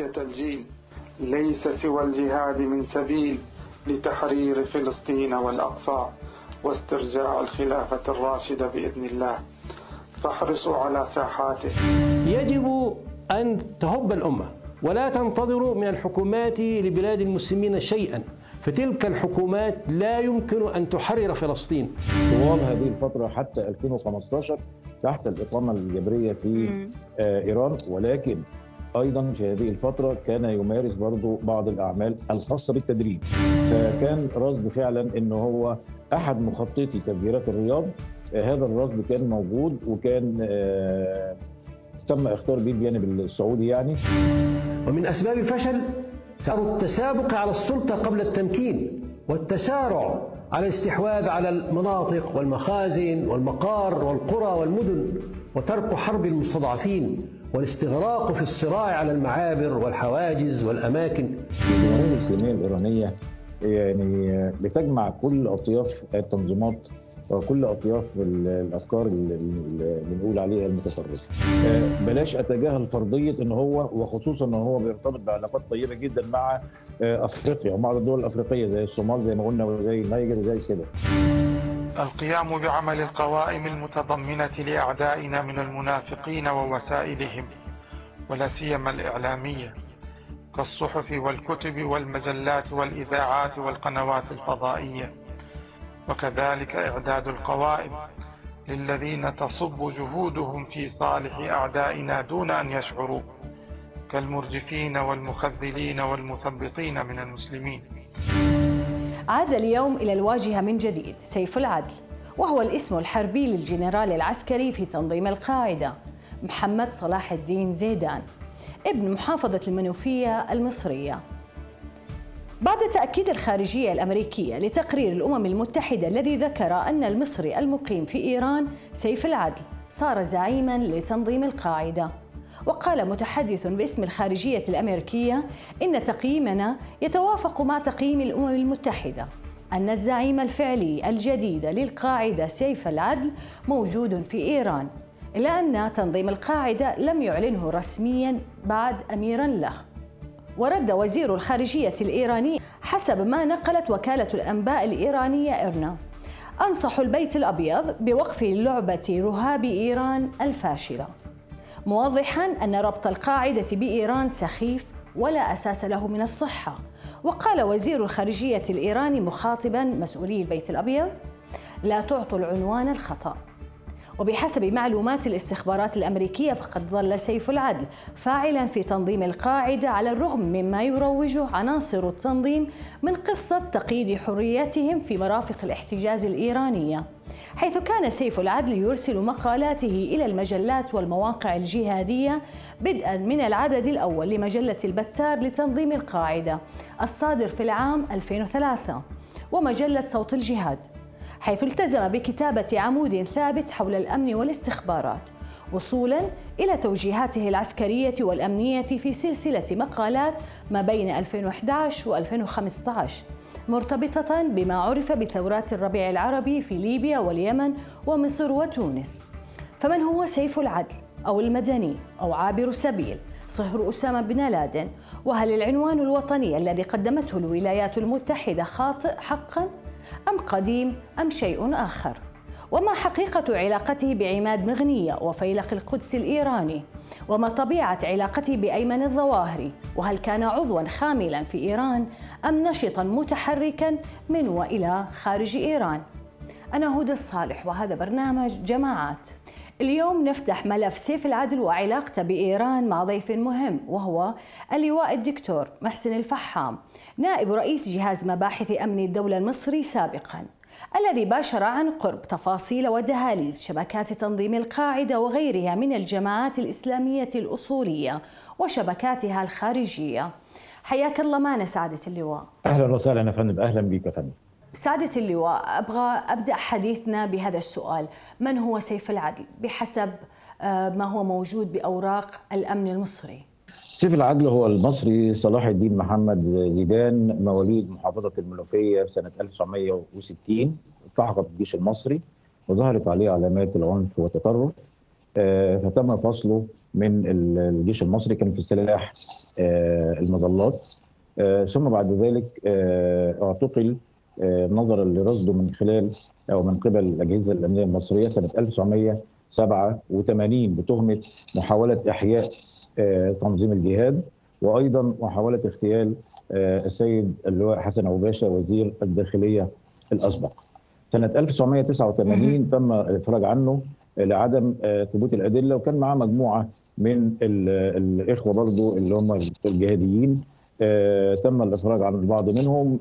بقية الجيل ليس سوى الجهاد من سبيل لتحرير فلسطين والأقصى واسترجاع الخلافة الراشدة بإذن الله. فاحرصوا على ساحاته. يجب أن تهب الأمة ولا تنتظروا من الحكومات لبلاد المسلمين شيئا. فتلك الحكومات لا يمكن أن تحرر فلسطين. طوال هذه الفترة حتى 2015 تحت الإقامة الجبرية في آه إيران. ولكن أيضا في هذه الفترة كان يمارس برضه بعض الأعمال الخاصة بالتدريب. فكان رصد فعلا إنه هو أحد مخططي تفجيرات الرياض. هذا الرصد كان موجود وكان آه تم اختار به الجانب السعودي يعني. ومن أسباب الفشل التسابق على السلطة قبل التمكين والتسارع على الاستحواذ على المناطق والمخازن والمقار والقرى والمدن وترك حرب المستضعفين. والاستغراق في الصراع على المعابر والحواجز والأماكن. الجمهوريه الاسلاميه الإيرانية يعني بتجمع كل أطياف التنظيمات وكل أطياف الأفكار اللي بنقول عليها المتطرفة. بلاش أتجاهل فرضية إن هو وخصوصا إن هو بيرتبط بعلاقات طيبة جدا مع أفريقيا ومع الدول الأفريقية زي الصومال زي ما قلنا وزي النيجر زي كده. القيام بعمل القوائم المتضمنة لأعدائنا من المنافقين ووسائلهم ولا سيما الإعلامية كالصحف والكتب والمجلات والإذاعات والقنوات الفضائية. وكذلك إعداد القوائم للذين تصب جهودهم في صالح أعدائنا دون أن يشعروا كالمرجفين والمخذلين والمثبطين من المسلمين. عاد اليوم إلى الواجهة من جديد سيف العدل وهو الاسم الحربي للجنرال العسكري في تنظيم القاعدة محمد صلاح الدين زيدان ابن محافظة المنوفية المصرية. بعد تأكيد الخارجية الأمريكية لتقرير الأمم المتحدة الذي ذكر أن المصري المقيم في إيران سيف العدل صار زعيما لتنظيم القاعدة. وقال متحدث باسم الخارجية الأمريكية إن تقييمنا يتوافق مع تقييم الأمم المتحدة أن الزعيم الفعلي الجديد للقاعدة سيف العدل موجود في إيران إلا أن تنظيم القاعدة لم يعلنه رسميا بعد أميرا له. ورد وزير الخارجية الإيراني حسب ما نقلت وكالة الأنباء الإيرانية إرنا أنصح البيت الأبيض بوقف لعبة رهاب إيران الفاشلة. موضحا أن ربط القاعدة بإيران سخيف ولا أساس له من الصحة. وقال وزير الخارجية الإيراني مخاطبا مسؤولي البيت الأبيض لا تعطوا العنوان الخطأ. وبحسب معلومات الاستخبارات الأمريكية فقد ظل سيف العدل فاعلا في تنظيم القاعدة على الرغم مما يروجه عناصر التنظيم من قصة تقييد حريتهم في مرافق الاحتجاز الإيرانية. حيث كان سيف العدل يرسل مقالاته إلى المجلات والمواقع الجهادية بدءا من العدد الأول لمجلة البتار لتنظيم القاعدة الصادر في العام 2003 ومجلة صوت الجهاد حيث التزم بكتابة عمود ثابت حول الأمن والاستخبارات وصولا إلى توجيهاته العسكرية والأمنية في سلسلة مقالات ما بين 2011 و2015 مرتبطة بما عرف بثورات الربيع العربي في ليبيا واليمن ومصر وتونس. فمن هو سيف العدل أو المدني أو عابر سبيل صهر أسامة بن لادن. وهل العنوان الوطني الذي قدمته الولايات المتحدة خاطئ حقاً؟ أم قديم أم شيء آخر؟ وما حقيقة علاقته بعماد مغنية وفيلق القدس الإيراني؟ وما طبيعة علاقته بأيمن الظواهري؟ وهل كان عضوا خاملا في إيران أم نشطا متحركا من وإلى خارج إيران؟ أنا هدى الصالح وهذا برنامج جماعات اليوم نفتح ملف سيف العدل وعلاقته بإيران مع ضيف مهم وهو اللواء الدكتور محسن الفحام نائب رئيس جهاز مباحث أمن الدولة المصري سابقاً الذي باشر عن قرب تفاصيل ودهاليز شبكات تنظيم القاعدة وغيرها من الجماعات الإسلامية الأصولية وشبكاتها الخارجية. حياك الله معنا سعادة اللواء. أهلا وسهلا يا فندم، أهلا بك يا فندم. سعادة اللواء أبغى أبدأ حديثنا بهذا السؤال من هو سيف العدل بحسب ما هو موجود بأوراق الأمن المصري سيف العدل هو المصري صلاح الدين محمد زيدان مواليد محافظة المنوفية سنة 1960 التحق بالجيش المصري وظهرت عليه علامات العنف والتطرف. فتم فصله من الجيش المصري كان في السلاح المظلات. ثم بعد ذلك اعتقل نظرا لرصده من خلال أو من قبل الأجهزة الأمنية المصرية سنة 1987 بتهمة محاولة إحياء تنظيم الجهاد وأيضا محاولة اغتيال السيد اللواء حسن أبو باشا وزير الداخلية الأسبق. سنة 1989 تم الافراج عنه لعدم ثبوت الأدلة وكان معاه مجموعة من الإخوة برضه اللي هم الجهاديين تم الافراج عن البعض منهم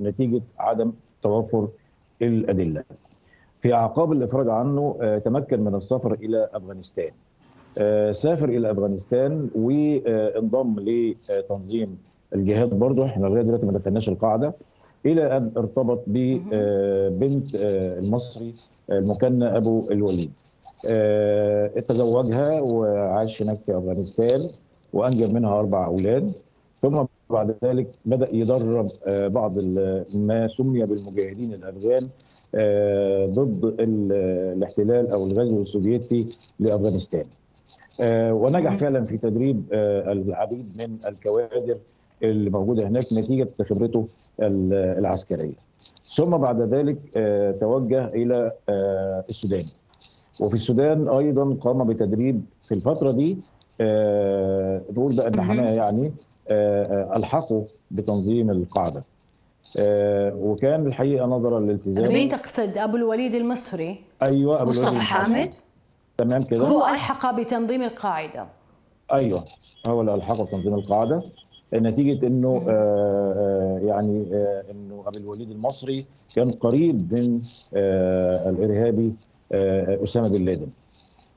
نتيجة عدم توفر الأدلة. في أعقاب الافراج عنه تمكن من السفر إلى أفغانستان. سافر إلى أفغانستان وانضم لتنظيم الجهاد برضه إحنا لغاية دلوقتي ما دخلناش القاعدة إلى أن ارتبط ببنت المصري المكنى أبو الوليد. تزوجها وعاش هناك في أفغانستان وأنجب منها أربع أولاد ثم بعد ذلك بدأ يدرب بعض ما سمي بالمجاهدين الأفغان ضد الاحتلال أو الغزو السوفيتي لأفغانستان. ونجح فعلا في تدريب العديد من الكوادر اللي موجودة هناك نتيجة خبرته العسكرية. ثم بعد ذلك توجه إلى السودان. وفي السودان أيضا قام بتدريب في الفترة دي نقول بقى ان حماه يعني ألحقوا بتنظيم القاعدة. وكان الحقيقة نظرا للالتزام مين تقصد أبو الوليد المصري؟ أيوه أبو الوليد مصطفى حامد؟ تمام كده؟ هو ألحق بتنظيم القاعدة. أيوه هو اللي الحق بتنظيم القاعدة. نتيجة إنه آه يعني آه إنه ابو الوليد المصري كان قريب من آه الإرهابي آه أسامة بن لادن.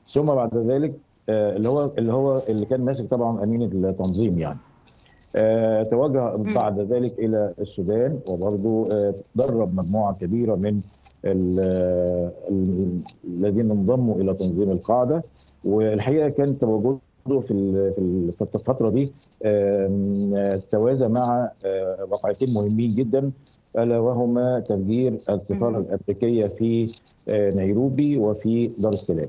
ثم بعد ذلك آه اللي هو اللي هو اللي كان ماسك طبعا امين التنظيم يعني. آه توجه بعد ذلك إلى السودان وبرضه آه درب مجموعة كبيرة من الذين انضموا إلى تنظيم القاعدة والحقيقة كان تواجده في في الفترة دي توازى مع واقعتين مهمين جدا ألا وهما تفجير السفارة الأمريكية في نيروبي وفي دار السلام.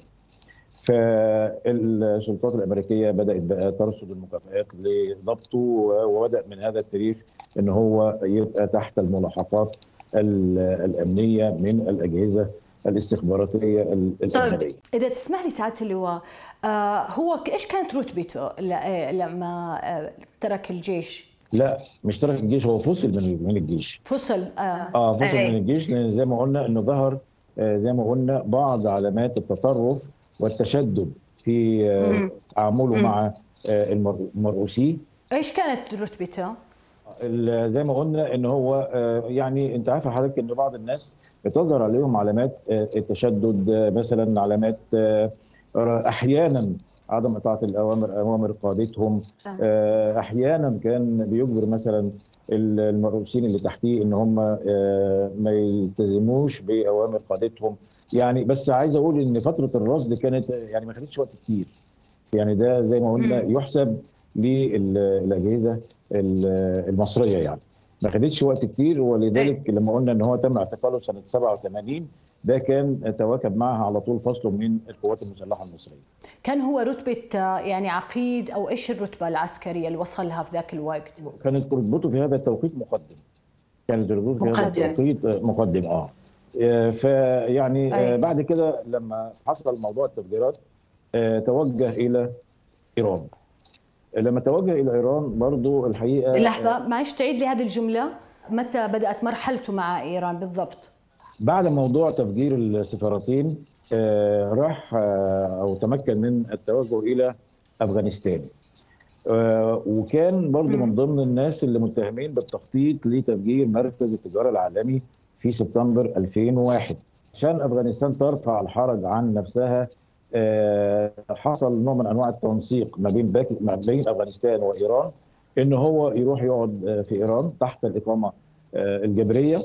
فالسلطات الأمريكية بدأت بقى ترصد المكافآت لضبطه وبدأ من هذا التاريخ إن هو يبقى تحت الملاحقات الأمنية من الأجهزة الاستخباراتية الاجنبيه. طيب إذا تسمح لي سعاده اللواء آه هو إيش كانت رتبته لما آه ترك الجيش؟ لا مش ترك الجيش هو فصل من من الجيش. فصل آه, آه فصل من الجيش لأن زي ما قلنا إنه ظهر آه زي ما قلنا بعض علامات التطرف والتشدد في آه تعامله مع آه المرؤوسي. إيش كانت رتبته؟ زي ما قلنا إن هو يعني أنت عارفه حضرتك إن بعض الناس بتظهر عليهم علامات التشدد مثلا علامات أحيانا عدم إطاعة الأوامر أوامر قادتهم أحيانا كان بيجبر مثلا المرؤوسين اللي تحتيه إن هم ما يلتزموش بأوامر قادتهم. يعني بس عايز أقول إن فترة الرصد كانت يعني ما خدتش وقت كتير. يعني ده زي ما قلنا يحسب للأجهزة المصرية يعني ما خدتش وقت كتير ولذلك لما قلنا إن هو تم اعتقاله سنة 87 ده كان تواكب معها على طول فصله من القوات المسلحة المصرية. كان هو رتبة يعني عقيد أو إيش الرتبة العسكرية اللي وصلها في ذاك الوقت؟ كانت رتبته في هذا التوقيت مقدم. كانت رتبته في هذا التوقيت مقدم آه. فيعني أيه. بعد كده لما حصل موضوع التفجيرات توجه إلى إيران. لما توجه إلى إيران برضو الحقيقة لحظة معلش تعيد لي هذه الجملة. متى بدأت مرحلته مع إيران بالضبط؟ بعد موضوع تفجير السفارتين آه راح آه أو تمكن من التوجه إلى أفغانستان. آه وكان برضو من ضمن الناس اللي متهمين بالتخطيط لتفجير مركز التجارة العالمي في سبتمبر 2001 عشان أفغانستان ترفع الحرج عن نفسها حصل نوع من أنواع التنسيق ما بين باك ما بين أفغانستان وإيران إن هو يروح يقعد في إيران تحت الإقامة الجبرية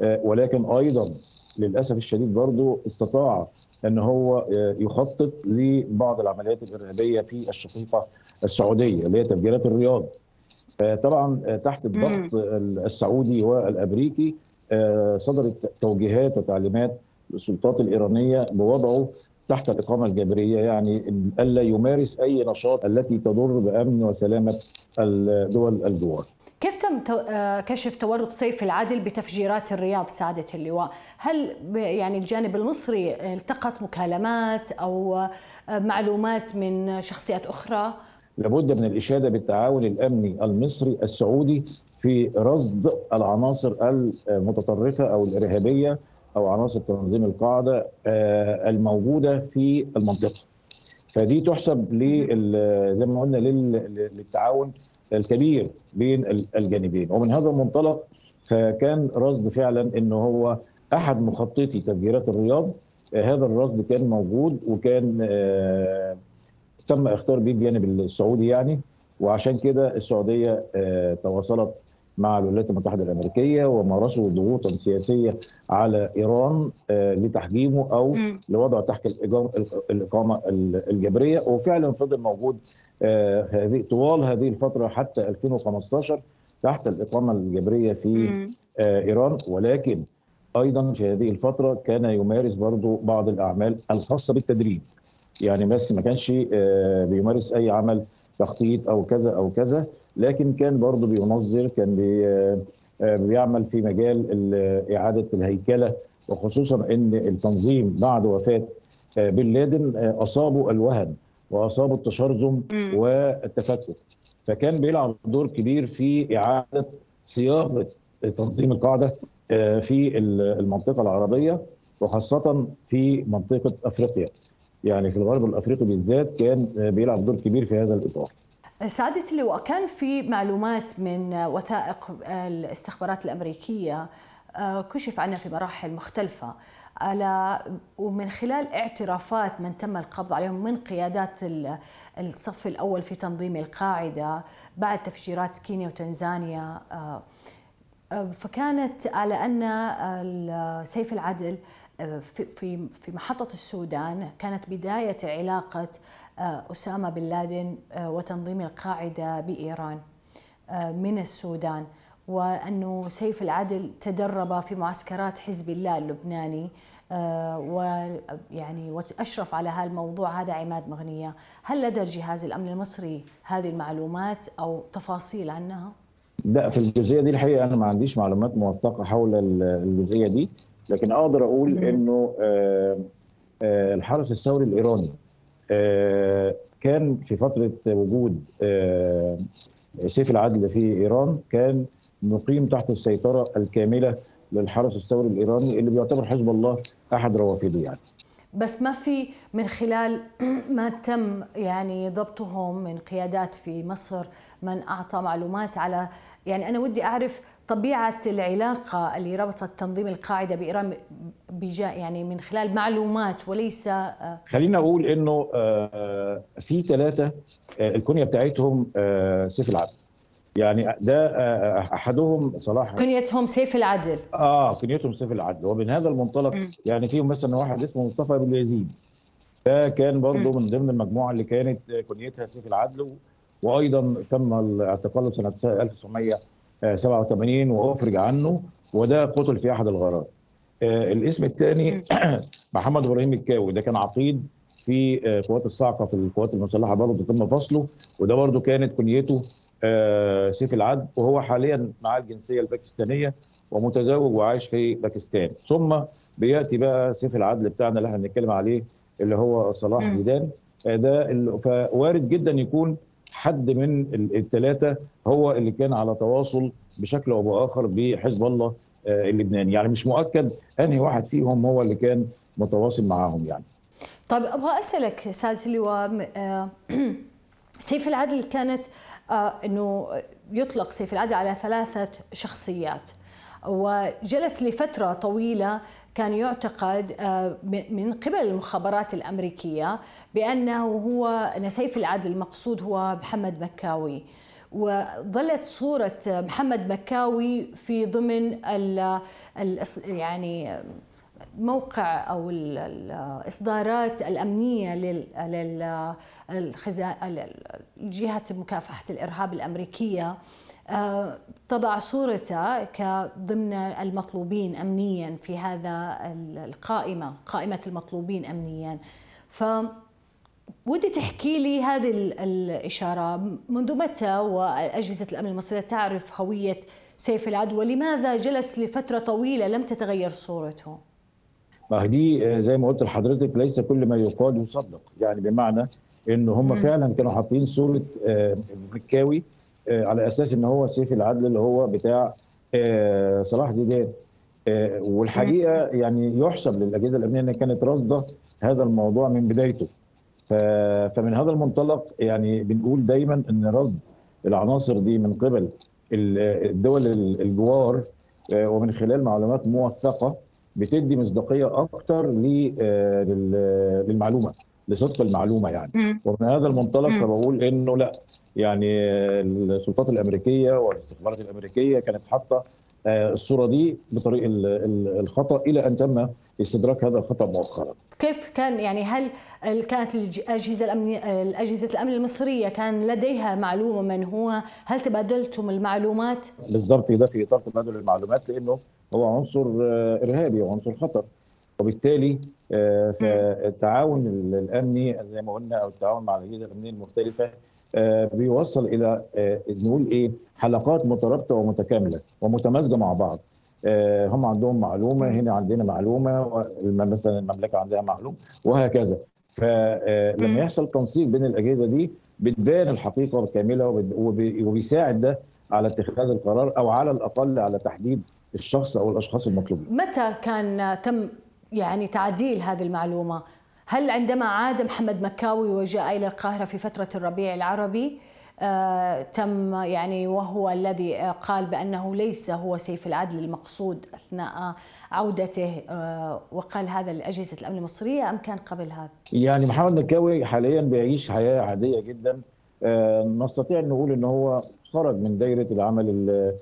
ولكن أيضا للأسف الشديد برضه استطاع إن هو يخطط لبعض العمليات الإرهابية في الشقيقة السعودية اللي هي تفجيرات الرياض. طبعا تحت الضغط السعودي والأمريكي صدرت توجيهات وتعليمات للسلطات الإيرانية بوضعه تحت الإقامة الجبرية يعني ألا يمارس أي نشاط التي تضر بأمن وسلامة الدول الجوار كيف تم آه، كشف تورط سيف العدل بتفجيرات الرياض سعادة اللواء؟ هل يعني الجانب المصري التقط مكالمات أو آه، معلومات من شخصيات أخرى؟ لابد من الإشادة بالتعاون الأمني المصري السعودي في رصد العناصر المتطرفة أو الإرهابية أو عناصر تنظيم القاعدة آه، الموجودة في المنطقة. فدي تحسب زي ما قلنا للتعاون الكبير بين الجانبين. ومن هذا المنطلق فكان رصد فعلا إنه هو أحد مخططي تفجيرات الرياض. آه، هذا الرصد كان موجود وكان آه، تم إختار به الجانب السعودي يعني. وعشان كده السعودية تواصلت مع الولايات المتحدة الأمريكية ومارسوا ضغوطا سياسية على إيران لتحجيمه أو لوضعه تحت الإقامة الجبرية. وفعلا فضل موجود هذه طوال هذه الفترة حتى 2015 تحت الإقامة الجبرية في إيران. ولكن أيضا في هذه الفترة كان يمارس برضو بعض الأعمال الخاصة بالتدريب. يعني بس ما كانش بيمارس أي عمل تخطيط أو كذا أو كذا. لكن كان برضه بينظر كان بي بيعمل في مجال إعادة الهيكلة وخصوصا إن التنظيم بعد وفاة بن لادن أصابه الوهن وأصابه التشرذم والتفتت. فكان بيلعب دور كبير في إعادة صياغة تنظيم القاعدة في المنطقة العربية وخاصة في منطقة أفريقيا. يعني في الغرب الأفريقي بالذات كان بيلعب دور كبير في هذا الإطار. سعادة اللواء كان في معلومات من وثائق الاستخبارات الأمريكية آه، كشف عنها في مراحل مختلفة على ومن خلال اعترافات من تم القبض عليهم من قيادات الصف الأول في تنظيم القاعدة بعد تفجيرات كينيا وتنزانيا آه، آه، فكانت على أن سيف العدل في في محطة السودان كانت بداية علاقة أسامة بن لادن آه، وتنظيم القاعدة بإيران آه، من السودان وأنه سيف العدل تدرب في معسكرات حزب الله اللبناني ويعني وأشرف على هذا الموضوع هذا عماد مغنية هل لدى الجهاز الأمن المصري هذه المعلومات أو تفاصيل عنها؟ لا في الجزئية دي الحقيقة أنا ما عنديش معلومات موثقة حول الجزئية دي لكن أقدر أقول إنه الحرس الثوري الإيراني آه، كان في فترة وجود آه، سيف العدل في إيران كان مقيم تحت السيطرة الكاملة للحرس الثوري الإيراني اللي بيعتبر حزب الله أحد روافده يعني. بس ما في من خلال ما تم يعني ضبطهم من قيادات في مصر من أعطى معلومات على يعني أنا ودي أعرف طبيعة العلاقة اللي ربطت تنظيم القاعدة بإيران بجا يعني من خلال معلومات وليس آه، خلينا أقول إنه آه، في ثلاثة آه، الكنيه بتاعتهم سيف العدل. يعني ده أحدهم صلاح كنيتهم سيف العدل. آه كنيتهم سيف العدل. ومن هذا المنطلق م. يعني فيهم مثلا واحد اسمه مصطفى بن يزيد. ده كان برضه من ضمن المجموعة اللي كانت كنيتها سيف العدل وأيضا تم اعتقاله سنة 1987 وأفرج عنه وده قتل في أحد الغارات. آه الاسم الثاني محمد إبراهيم الكاوي. ده كان عقيد في آه قوات الصاعقة في القوات المسلحة برضه تم فصله. وده برضه كانت كنيته آه سيف العدل وهو حاليا مع الجنسية الباكستانية ومتزوج وعايش في باكستان. ثم بيأتي بقى سيف العدل بتاعنا اللي إحنا بنتكلم عليه اللي هو صلاح ميدان آه ده فوارد جدا يكون حد من الثلاثه هو اللي كان على تواصل بشكل أو بآخر بحزب الله آه، اللبناني. يعني مش مؤكد أنهي واحد فيهم هو اللي كان متواصل معاهم يعني. طيب أبغى أسألك سادة اللواء آه، سيف العدل كانت آه، إنه يطلق سيف العدل على ثلاثة شخصيات. وجلس لفترة طويلة كان يعتقد آه، من قبل المخابرات الأمريكية بأنه هو سيف العدل المقصود هو محمد مكاوي. وظلت صورة محمد مكاوي في ضمن ال يعني موقع أو الإصدارات الأمنية للجهه مكافحة الإرهاب الأمريكية آه، تضع صورته كضمن المطلوبين امنيا في هذا القائمة قائمة المطلوبين امنيا. ف ودي تحكي لي هذه الإشارة. منذ متى وأجهزة الأمن المصرية تعرف هوية سيف العدو؟ ولماذا جلس لفترة طويلة لم تتغير صورته؟ ما دي زي ما قلت لحضرتك ليس كل ما يقال يصدق. يعني بمعنى إن هم فعلا كانوا حاطين صورة مكاوي على أساس إن هو سيف العدل اللي هو بتاع صلاح ديدان والحقيقة يعني يحسب للأجهزة الأمنية انها كانت راصده هذا الموضوع من بدايته. فمن هذا المنطلق يعني بنقول دايما إن رصد العناصر دي من قبل الدول الجوار ومن خلال معلومات موثقة بتدي مصداقية أكتر للمعلومة لصدق المعلومة يعني ومن هذا المنطلق فبقول إنه لأ يعني السلطات الأمريكية والاستخبارات الأمريكية كانت حاطة الصورة دي بطريق الخطأ إلى أن تم استدراك هذا الخطأ مؤخرا. كيف كان يعني هل كانت الأجهزة الأمن الأجهزة الأمن المصرية كان لديها معلومة من هو؟ هل تبادلتم المعلومات؟ بالضبط ده في إطار تبادل المعلومات لأنه هو عنصر إرهابي وعنصر خطر. وبالتالي فالتعاون الأمني زي ما قلنا أو التعاون مع الاجهزه الأمنية المختلفة بيوصل إلى نقول إيه حلقات مترابطة ومتكاملة ومتمازجة مع بعض. هم عندهم معلومة هنا عندنا معلومة مثلا المملكة عندها معلومه وهكذا. فلما يحصل تنسيق بين الأجهزة دي بتبان الحقيقة كامله وبيساعد ده على اتخاذ القرار أو على الأقل على تحديد الشخص أو الأشخاص المطلوبين. متى كان تم يعني تعديل هذه المعلومة؟ هل عندما عاد محمد مكاوي وجاء إلى القاهرة في فترة الربيع العربي آه تم يعني وهو الذي قال بأنه ليس هو سيف العدل المقصود أثناء عودته آه وقال هذا لأجهزة الأمن المصرية أم كان قبل هذا؟ يعني محمد مكاوي حاليا بيعيش حياة عادية جدا آه نستطيع نقول ان هو خرج من دايرة العمل ال ال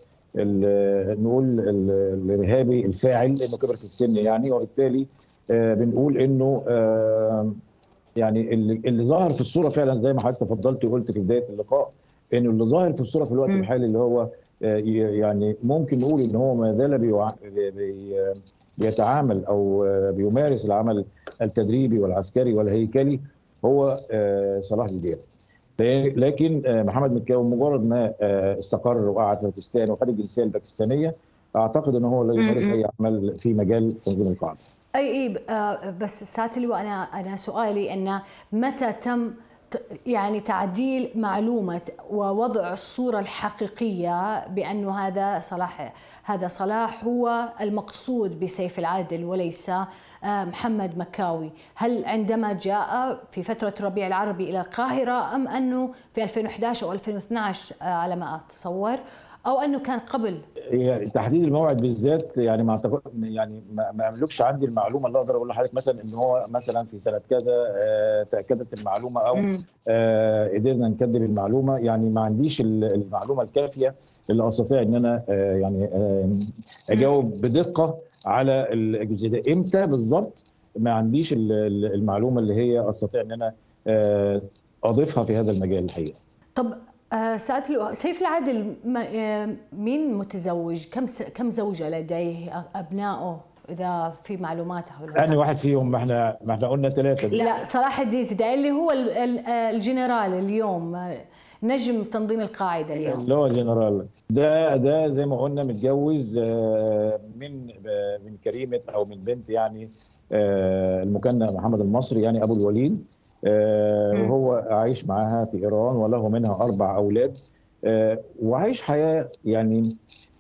نقول الإرهابي الفاعل لأنه كبر في السن يعني وبالتالي بنقول إنه يعني اللي, ظاهر في الصورة فعلا زي ما حضرتك تفضلت وقلت في بداية اللقاء إنه اللي ظاهر في الصورة في الوقت. الحالي اللي هو يعني ممكن نقول إن هو ما زال بيوع... بي... بيتعامل أو بيمارس العمل التدريبي والعسكري والهيكلي هو صلاح الدين لكن محمد مكاوي مجرد ما استقر وقعد في باكستان وخد الجنسية الباكستانية أعتقد ان هو لا يمارس أي عمل في مجال تنظيم القاعدة. أي أي بس ساعه اللواء أنا أنا سؤالي ان متى تم يعني تعديل معلومة ووضع الصورة الحقيقية بأنه هذا صلاح هذا صلاح هو المقصود بسيف العدل وليس محمد مكاوي. هل عندما جاء في فترة ربيع العربي إلى القاهرة أم أنه في 2011 أو 2012 على ما أتصور أو أنه كان قبل. يعني تحديد الموعد بالذات يعني ما اعتقد يعني ما أملكش عندي المعلومة اللي أقدر أقول لحضرتك مثلا إن هو مثلا في سنة كذا آه تأكدت المعلومة أو آه قدرنا نكذب المعلومة. يعني ما عنديش المعلومة الكافية اللي أستطيع إن أنا آه يعني أجاوب بدقة على الجزء ده إمتى بالظبط؟ ما عنديش المعلومة اللي هي أستطيع إن أنا أضيفها في هذا المجال الحقيقة. طب سألت سيف العدل مين متزوج؟ كم كم زوجة لديه؟ أبنائه؟ إذا في معلومات حول أنا واحد فيهم ما إحنا ما إحنا قلنا ثلاثة. لا صلاح الدين زيدان اللي هو الجنرال اليوم نجم تنظيم القاعدة اليوم. اللي هو الجنرال. ده ده زي ما قلنا متجوز من من كريمة أو من بنت يعني المكنى محمد المصري يعني أبو الوليد. وهو عايش معاها في إيران وله منها أربع أولاد. وعايش حياة يعني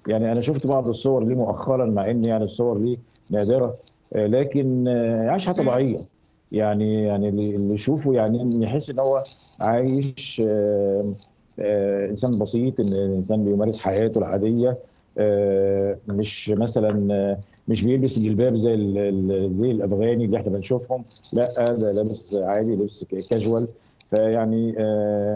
يعني أنا شفت بعض الصور ليه مؤخرا مع إن يعني الصور ليه نادرة. لكن عايش حياه طبيعية. يعني يعني اللي يشوفه يعني يحس إن هو عايش إنسان بسيط إن انسان بيمارس حياته العادية. مش مثلا مش بيلبس الجلباب زي زي الأفغاني اللي إحنا بنشوفهم لا ده لابس عادي لبس كاجوال فيعني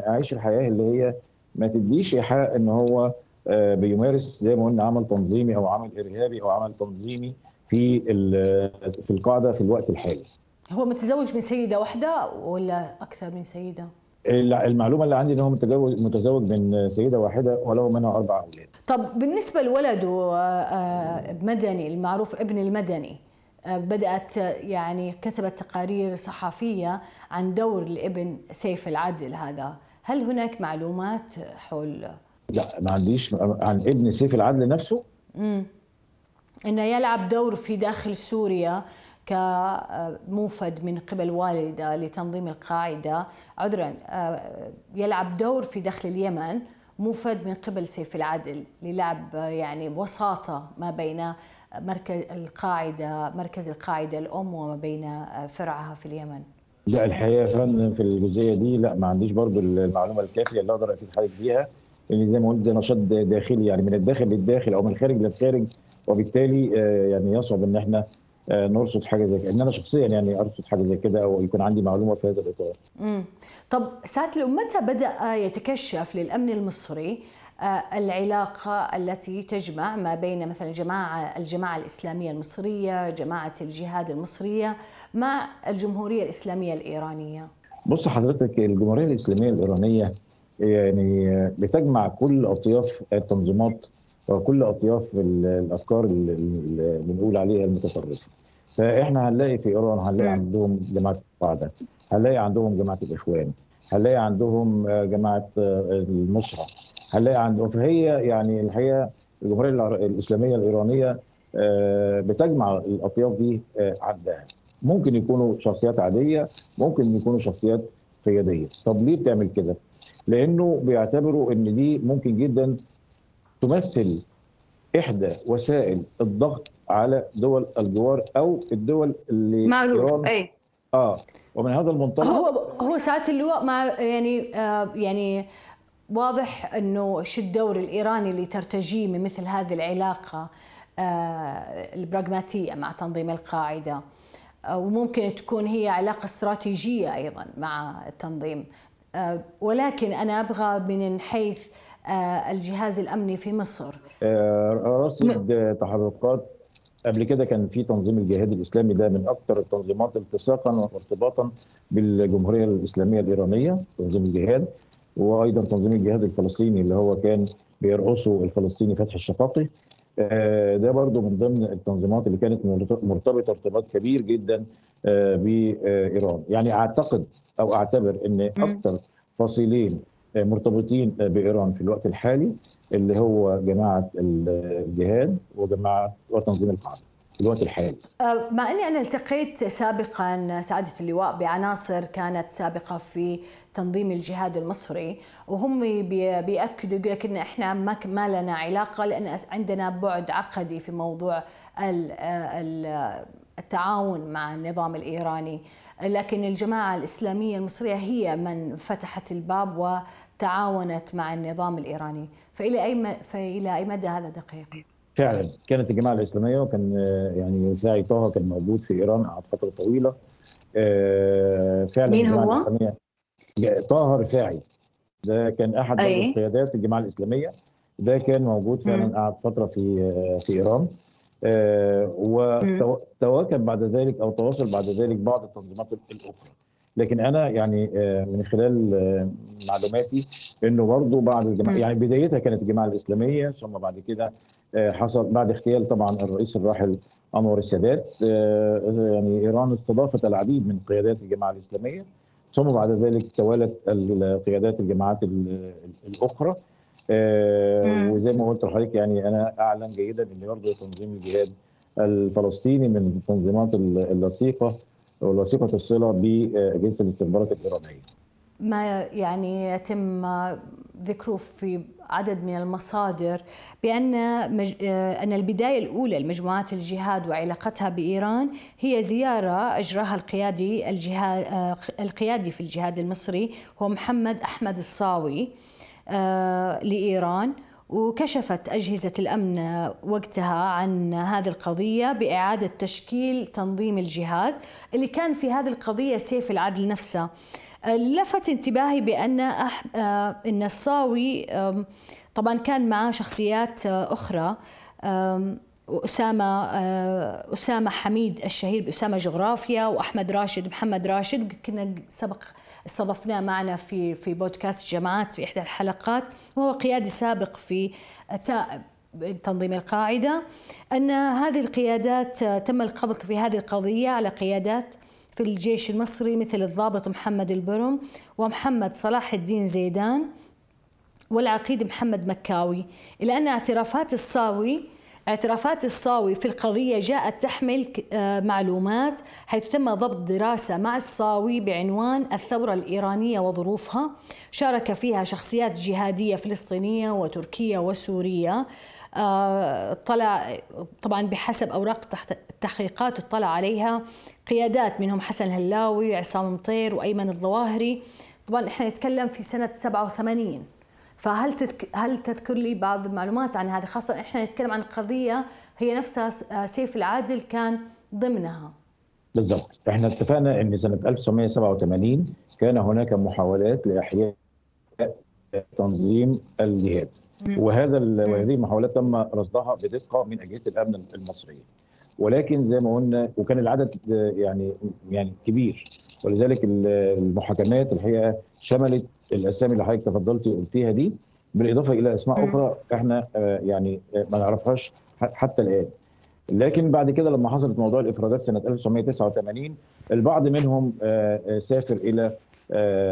عايش الحياة اللي هي ما تديش إيحاء إن هو بيمارس زي ما قلنا عمل تنظيمي أو عمل إرهابي أو عمل تنظيمي في في القاعدة في الوقت الحالي. هو متزوج من سيدة واحدة ولا أكثر من سيدة؟ المعلومة اللي عندي إن هو متزوج متزوج من سيدة واحدة وله منها أربع أولاد. طب بالنسبة لولده مدني المعروف ابن المدني بدأت يعني كتبت تقارير صحفية عن دور الابن سيف العدل هذا. هل هناك معلومات حول؟ لا ما عنديش عن ابن سيف العدل نفسه؟ امم إنه يلعب دور في داخل سوريا كموفد من قبل والده لتنظيم القاعدة. عذرا يلعب دور في داخل اليمن. موفد من قبل سيف العدل للعب يعني وساطه ما بين مركز القاعدة مركز القاعدة الأم وما بين فرعها في اليمن. لا الحقيقة في الجزئية دي لا ما عنديش برضو المعلومة الكافية اللي أقدر أفيد حضرتك بيها لأن زي ما قلت ده نشاط داخلي يعني من الداخل للداخل أو من الخارج للخارج وبالتالي يعني يصعب إن إحنا نرصد حاجة زي كده إن أنا شخصيا يعني أرصد حاجة زي كده أو يكون عندي معلومة في هذا الإطار. طب ساعه لو متى بدأ يتكشف للأمن المصري العلاقة التي تجمع ما بين مثلا جماعة الجماعة الإسلامية المصرية جماعة الجهاد المصرية مع الجمهورية الإسلامية الإيرانية؟ بص حضرتك الجمهورية الإسلامية الإيرانية يعني بتجمع كل أطياف التنظيمات وكل أطياف الأفكار اللي بنقول عليها المتطرفة. فإحنا هنلاقي في إيران هنلاقي عندهم جماعة القاعدة. هنلاقي عندهم جماعة الإخوان هنلاقي عندهم جماعة النصرة هنلاقي عندهم فهي يعني الحقيقة الجمهورية الإسلامية الإيرانية بتجمع الأطياف دي عندها. ممكن يكونوا شخصيات عادية ممكن يكونوا شخصيات قيادية. طب ليه بتعمل كده؟ لأنه بيعتبروا إن دي ممكن جدا تمثل إحدى وسائل الضغط على دول الجوار أو الدول اللي معروف أي. آه. ومن هذا المنطلق هو هو ساعه اللواء مع يعني آه يعني واضح إنه شو الدور الإيراني اللي ترتجيه من مثل هذه العلاقة البراغماتية مع تنظيم القاعدة. وممكن تكون هي علاقة استراتيجية أيضا مع التنظيم. ولكن أنا أبغى من حيث الجهاز الأمني في مصر. رصد تحركات قبل كده كان في تنظيم الجهاد الإسلامي ده من أكثر التنظيمات التصاقا وارتباطا بالجمهورية الإسلامية الإيرانية تنظيم الجهاد وأيضا تنظيم الجهاد الفلسطيني اللي هو كان بيرقصه الفلسطيني فتحي الشقاقي. ده برضو من ضمن التنظيمات اللي كانت مرتبطة ارتباط كبير جدا بإيران. يعني أعتقد أو أعتبر إن أكثر فصيلين مرتبطين بإيران في الوقت الحالي اللي هو جماعة الجهاد وجماعة وتنظيم القاعدة في الوقت الحالي. مع إني أنا التقيت سابقا سعاده اللواء بعناصر كانت سابقة في تنظيم الجهاد المصري وهم بيأكدوا يقول لك إن إحنا ما ما لنا علاقة لأن عندنا بعد عقدي في موضوع التعاون مع النظام الإيراني. لكن الجماعة الإسلامية المصرية هي من فتحت الباب وتعاونت مع النظام الإيراني. فإلى أي فإلى أي مدى هذا دقيق؟ فعلا. كانت الجماعة الإسلامية وكان يعني ساعي طه كان موجود في إيران قعد فترة طويلة. فعلا مين هو؟ الإسلامية. طه رفاعي. ده كان أحد أي. قيادات الجماعة الإسلامية. ده كان موجود فعلا قعد فترة في في إيران. وتواكب بعد ذلك أو تواصل بعد ذلك بعض التنظيمات الأخرى. لكن أنا يعني من خلال معلوماتي إنه برضه بعد الجماعة يعني بدايتها كانت الجماعة الإسلامية ثم بعد كده حصل بعد اغتيال طبعا الرئيس الراحل أنور السادات يعني إيران استضافت العديد من قيادات الجماعة الإسلامية ثم بعد ذلك توالت قيادات الجماعات الأخرى. وزي ما قلت لحضرتك يعني أنا اعلم جيدا إن برضه تنظيم الجهاد الفلسطيني من التنظيمات اللصيقة وثيقه الصلة بأجهزة الاستخبارات الإيرانية. ما يعني يتم ذكره في عدد من المصادر بأن مج... أن البداية الأولى لمجموعات الجهاد وعلاقتها بإيران هي زيارة أجراها القيادي الجهاد القيادي في الجهاد المصري هو محمد أحمد الصاوي لإيران وكشفت أجهزة الأمن وقتها عن هذه القضية بإعادة تشكيل تنظيم الجهاد اللي كان في هذه القضية سيف العدل نفسه. لفت انتباهي بأن أح... أن الصاوي طبعا كان معه شخصيات أخرى أسامة أسامة حميد الشهير بأسامة جغرافيا وأحمد راشد محمد راشد. كنا سبق استضفناه معنا في في بودكاست جماعات في إحدى الحلقات وهو قيادي سابق في تنظيم القاعدة. أن هذه القيادات تم القبض في هذه القضية على قيادات في الجيش المصري مثل الضابط محمد البرم ومحمد صلاح الدين زيدان والعقيد محمد مكاوي. إلى أن اعترافات الصاوي اعترافات الصاوي في القضية جاءت تحمل آه، معلومات حيث تم ضبط دراسة مع الصاوي بعنوان الثورة الإيرانية وظروفها. شارك فيها شخصيات جهادية فلسطينية وتركية وسورية. آه، طلع طبعا بحسب أوراق التحقيقات اطلع عليها قيادات منهم حسن الهلاوي عصام مطير وأيمن الظواهري. طبعا إحنا نتكلم في سنة 87 فهل تذك... هل تذكر لي بعض المعلومات عن هذه؟ خاصة إحنا نتكلم عن قضية هي نفسها آه، سيف العادل كان ضمنها. بالضبط. إحنا اتفقنا إن سنة 1987 كان هناك محاولات لإحياء تنظيم الجهاد. وهذا وهذه المحاولات تم رصدها بدقة من أجهزة الأمن المصرية. ولكن زي ما قلنا وكان العدد يعني يعني كبير. ولذلك المحاكمات الحقيقة شملت الأسامي اللي حضرتك تفضلتي وقلتيها دي. بالإضافة إلى أسماء أخرى إحنا آه، يعني آه، ما نعرفهاش حتى الآن. لكن بعد كده لما حصلت موضوع الإفرادات سنة 1989 البعض منهم آه، سافر إلى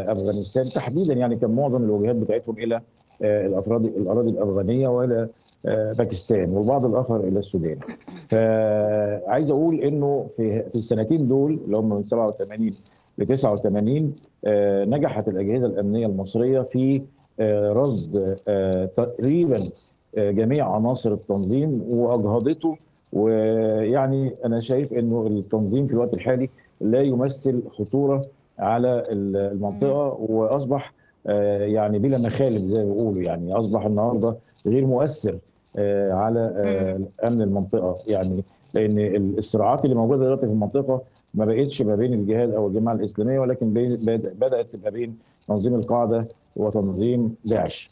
أفغانستان. تحديدا يعني كان معظم الوجهات بتاعتهم إلى الافراد الأراضي الأفغانية وإلى باكستان والبعض الآخر إلى السودان. فعايز أقول إنه في في السنتين دول اللي هم من 87 ل 89 آه، نجحت الأجهزة الأمنية المصرية في آه، رصد آه، تقريبا جميع عناصر التنظيم وأجهضته. ويعني أنا شايف إنه التنظيم في الوقت الحالي لا يمثل خطورة على المنطقة. وأصبح يعني بلا مخالب زي ما بيقولوا يعني أصبح النهارده غير مؤثر على أمن المنطقة. يعني لأن الصراعات اللي موجودة دلوقتي في المنطقة ما بقتش ما بين الجهاد أو الجماعة الإسلامية ولكن بدأت تبقى بين تنظيم القاعدة وتنظيم داعش.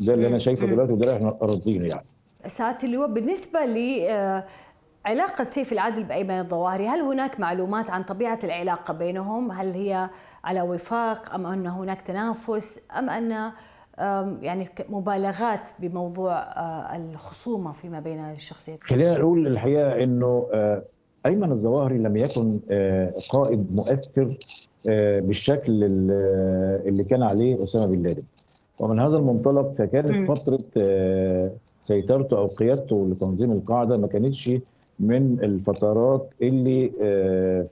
ده اللي أنا شايفه دلوقتي وده اللي إحنا راصدينه يعني. سعاده اللواء بالنسبة ل آه، علاقة سيف العدل بأيمن الظواهري هل هناك معلومات عن طبيعة العلاقة بينهم؟ هل هي على وفاق أم أن هناك تنافس؟ أم أن يعني مبالغات بموضوع آه، الخصومة فيما بين الشخصيات خلينا نقول الحقيقة أنه آه، أيمن الظواهري لم يكن آه، قائد مؤثر بالشكل اللي كان عليه أسامة بن لادن. ومن هذا المنطلق فكانت فترة سيطرته أو قيادته لتنظيم القاعدة ما كانتش من الفترات اللي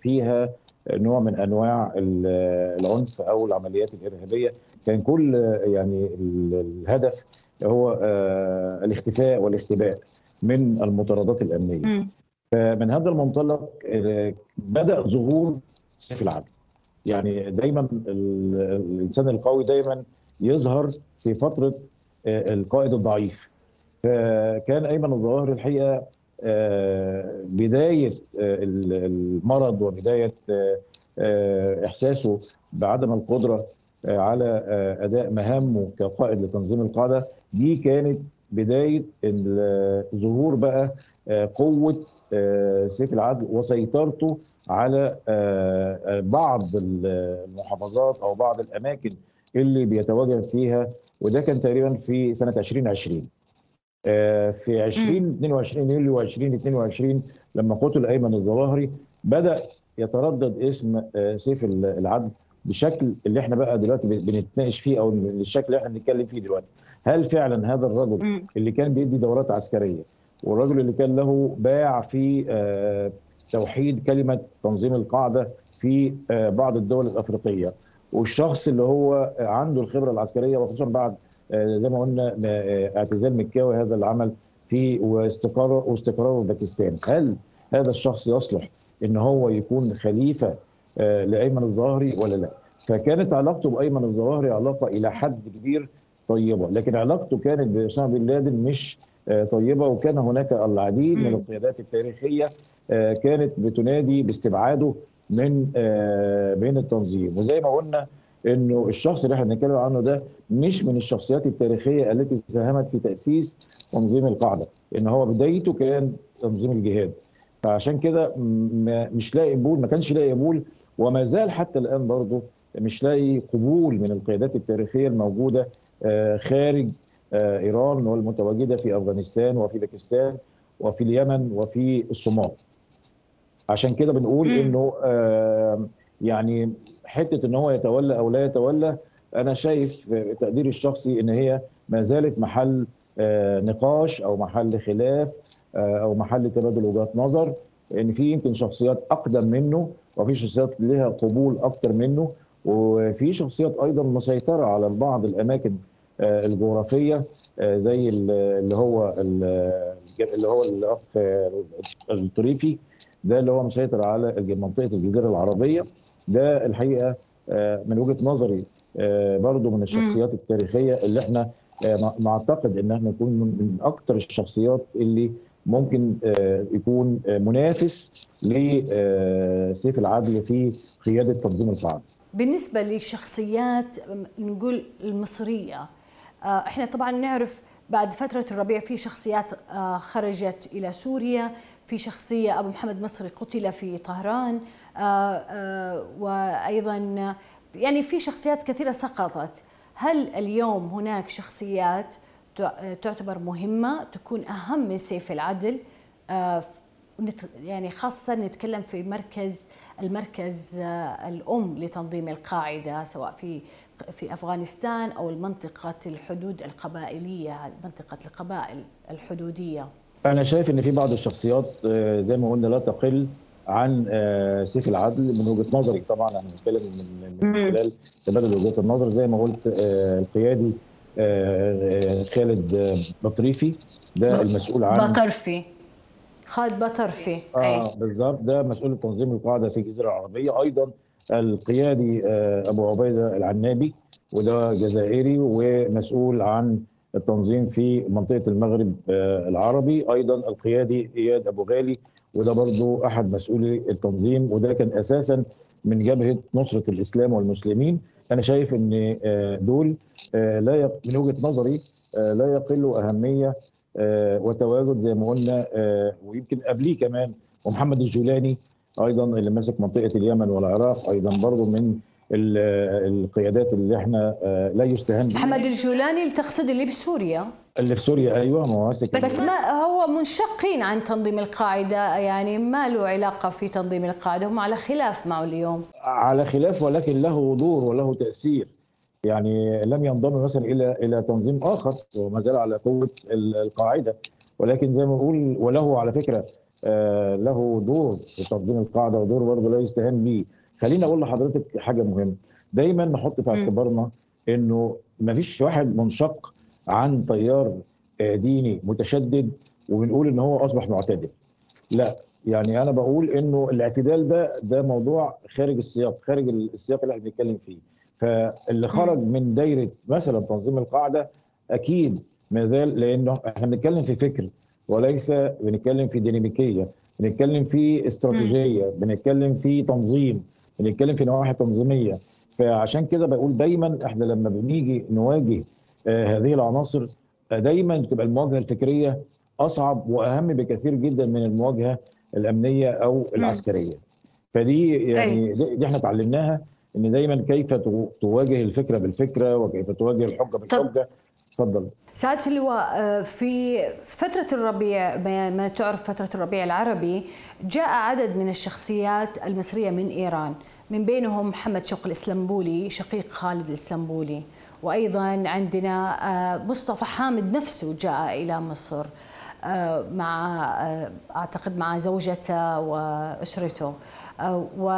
فيها نوع من أنواع العنف أو العمليات الإرهابية. كان كل يعني الهدف هو آه، الاختفاء والاختباء من المطاردات الأمنية. فمن هذا المنطلق آه، بدأ ظهور سيف العدل. يعني دايما الإنسان القوي دايما يظهر في فترة آه، القائد الضعيف. فكان أيمن الظواهر الحقيقة بداية المرض وبداية إحساسه بعدم القدرة على آه، أداء مهامه كقائد لتنظيم القاعدة دي كانت بداية ظهور بقى آه، قوة آه، سيف العدل وسيطرته على بعض المحافظات أو بعض الأماكن اللي بيتواجد فيها وده كان تقريبا في سنة 2020 في 2022 يوليو 2022 لما قتل ايمن الظواهري بدأ يتردد اسم سيف العدل بالشكل اللي إحنا بقى دلوقتي بنتناقش فيه أو الشكل اللي إحنا بنتكلم فيه دلوقتي. هل فعلا هذا الرجل اللي كان بيدي دورات عسكرية والرجل اللي كان له باع في آه، توحيد كلمة تنظيم القاعدة في آه، بعض الدول الأفريقية والشخص اللي هو عنده الخبرة العسكرية وخصوصا بعد آه، زي ما قلنا اعتزال مكاوي هذا العمل في واستقراره واستقراره باكستان هل هذا الشخص يصلح إن هو يكون خليفة آه، لأيمن الظاهري ولا لا؟ فكانت علاقته بأيمن الظواهري علاقة إلى حد كبير طيبة لكن علاقته كانت بأسامة بن لادن مش آه، طيبة وكان هناك العديد من القيادات التاريخية آه، كانت بتنادي باستبعاده من من التنظيم. وزي ما قلنا إنه الشخص اللي إحنا بنتكلم عنه ده مش من الشخصيات التاريخية التي ساهمت في تأسيس تنظيم القاعدة إن هو بدايته كان تنظيم الجهاد. فعشان كده مش لاقي قبول ما كانش لاقي قبول وما زال حتى الآن برضه مش لاقي قبول من القيادات التاريخية الموجودة آه، خارج إيران والمتواجدة في أفغانستان وفي باكستان وفي اليمن وفي الصومال. عشان كده بنقول إنه يعني حتة إن هو يتولى أو لا يتولى أنا شايف تقديري الشخصي إن هي ما زالت محل نقاش أو محل خلاف أو محل تبادل وجهات نظر إن في يمكن شخصيات أقدم منه وفي شخصيات لها قبول أكتر منه وفي شخصيات أيضا مسيطرة على بعض الأماكن الجغرافية زي اللي هو اللي هو الأخ الطريفي ده اللي هو مسيطر على منطقة الجزيرة العربية. ده الحقيقة من وجهة نظري برضه من الشخصيات التاريخية اللي إحنا نعتقد ان إحنا نكون من أكثر الشخصيات اللي ممكن يكون منافس لسيف العدل في قيادة تنظيم القاعده. بالنسبة للشخصيات نقول المصرية إحنا طبعا نعرف بعد فترة الربيع في شخصيات خرجت إلى سوريا. في شخصية أبو محمد مصري قتل في طهران وأيضا يعني في شخصيات كثيرة سقطت. هل اليوم هناك شخصيات تعتبر مهمة تكون أهم من سيف العدل؟ يعني خاصة نتكلم في مركز المركز الأم لتنظيم القاعدة سواء في في أفغانستان أو المنطقة الحدود القبائلية منطقة القبائل الحدودية. أنا شايف إن في بعض الشخصيات زي ما قلنا لا تقل عن سيف العدل من وجهة نظري. طبعا أنا بتكلم من, من خلال تبادل وجهات النظر. زي ما قلت القيادي خالد بطريفي ده المسؤول عن بطرفي. خالد بطرفي. آه بالظبط. ده مسؤول تنظيم القاعدة في الجزيرة العربية. أيضا القيادي أبو عبيدة العنابي وده جزائري ومسؤول عن التنظيم في منطقة المغرب العربي. أيضا القيادي إياد أبو غالي وده برضو أحد مسؤولي التنظيم وده كان أساسا من جبهة نصرة الإسلام والمسلمين. أنا شايف إن دول لا من وجهة نظري لا يقلوا أهمية وتواجد زي ما قلنا ويمكن قبليه كمان ومحمد الجولاني أيضا اللي ماسك منطقة اليمن والعراق أيضا برضو من القيادات اللي إحنا لا يستهان بها محمد الجولاني اللي تقصد اللي بسوريا. اللي في سوريا أيوه ماسك بس ما هو منشقين عن تنظيم القاعدة يعني ما له علاقة في تنظيم القاعدة هم على خلاف معه اليوم. على خلاف ولكن له دور وله تأثير. يعني لم ينضم مثلا إلى إلى تنظيم آخر وما زال على قوة القاعدة. ولكن زي ما بقول وله على فكرة له دور في تنظيم القاعدة ودور برضه لا يستهان به خليني أقول لحضرتك حاجة مهمة. دايما نحط في اعتبارنا إنه ما فيش واحد منشق عن تيار ديني متشدد وبنقول إن هو أصبح معتدل. لا يعني أنا بقول إنه الاعتدال ده ده موضوع خارج السياق خارج السياق اللي إحنا بنتكلم فيه. فاللي خرج من دايرة مثلا تنظيم القاعدة أكيد ما زال لأنه إحنا بنتكلم في فكر. وليس بنتكلم في ديناميكية بنتكلم في استراتيجية بنتكلم في تنظيم بنتكلم في نواحي تنظيمية. فعشان كده بقول دايما إحنا لما بنيجي نواجه آه هذه العناصر آه دايما بتبقى المواجهة الفكرية أصعب وأهم بكثير جدا من المواجهة الأمنية أو العسكرية. فدي يعني دي, دي إحنا اتعلمناها إن دايما كيف تواجه الفكرة بالفكرة وكيف تواجه الحجة بالحجة. اتفضل سعاده اللواء في فترة الربيع ما تعرف فترة الربيع العربي جاء عدد من الشخصيات المصرية من إيران. من بينهم محمد شوقي الاسلمبولي شقيق خالد الاسلمبولي وأيضا عندنا مصطفى حامد نفسه جاء إلى مصر مع أعتقد مع زوجته وأسرته. و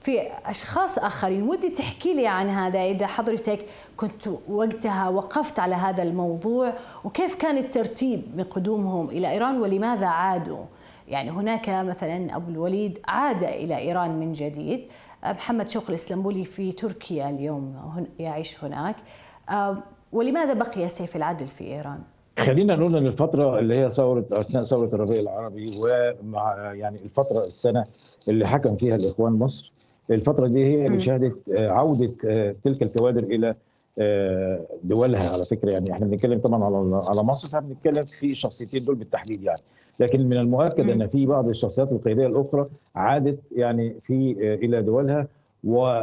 في أشخاص آخرين. ودي تحكي لي عن هذا. إذا حضرتك كنت وقتها وقفت على هذا الموضوع وكيف كان الترتيب من قدومهم إلى إيران؟ ولماذا عادوا؟ يعني هناك مثلا أبو الوليد عاد إلى إيران من جديد. محمد شوقي الاسلمبولي في تركيا اليوم يعيش هناك. ولماذا بقي سيف العدل في إيران؟ خلينا نقول إن الفترة اللي هي ثورة أثناء ثورة الربيع العربي ومع يعني الفترة السنة اللي حكم فيها الإخوان مصر الفترة دي هي اللي شهدت عوده تلك الكوادر إلى دولها على فكرة. يعني إحنا بنتكلم طبعا على على مصر فبنتكلم في الشخصيتين دول بالتحديد يعني. لكن من المؤكد إن في بعض الشخصيات القيادية الأخرى عادت يعني في إلى دولها و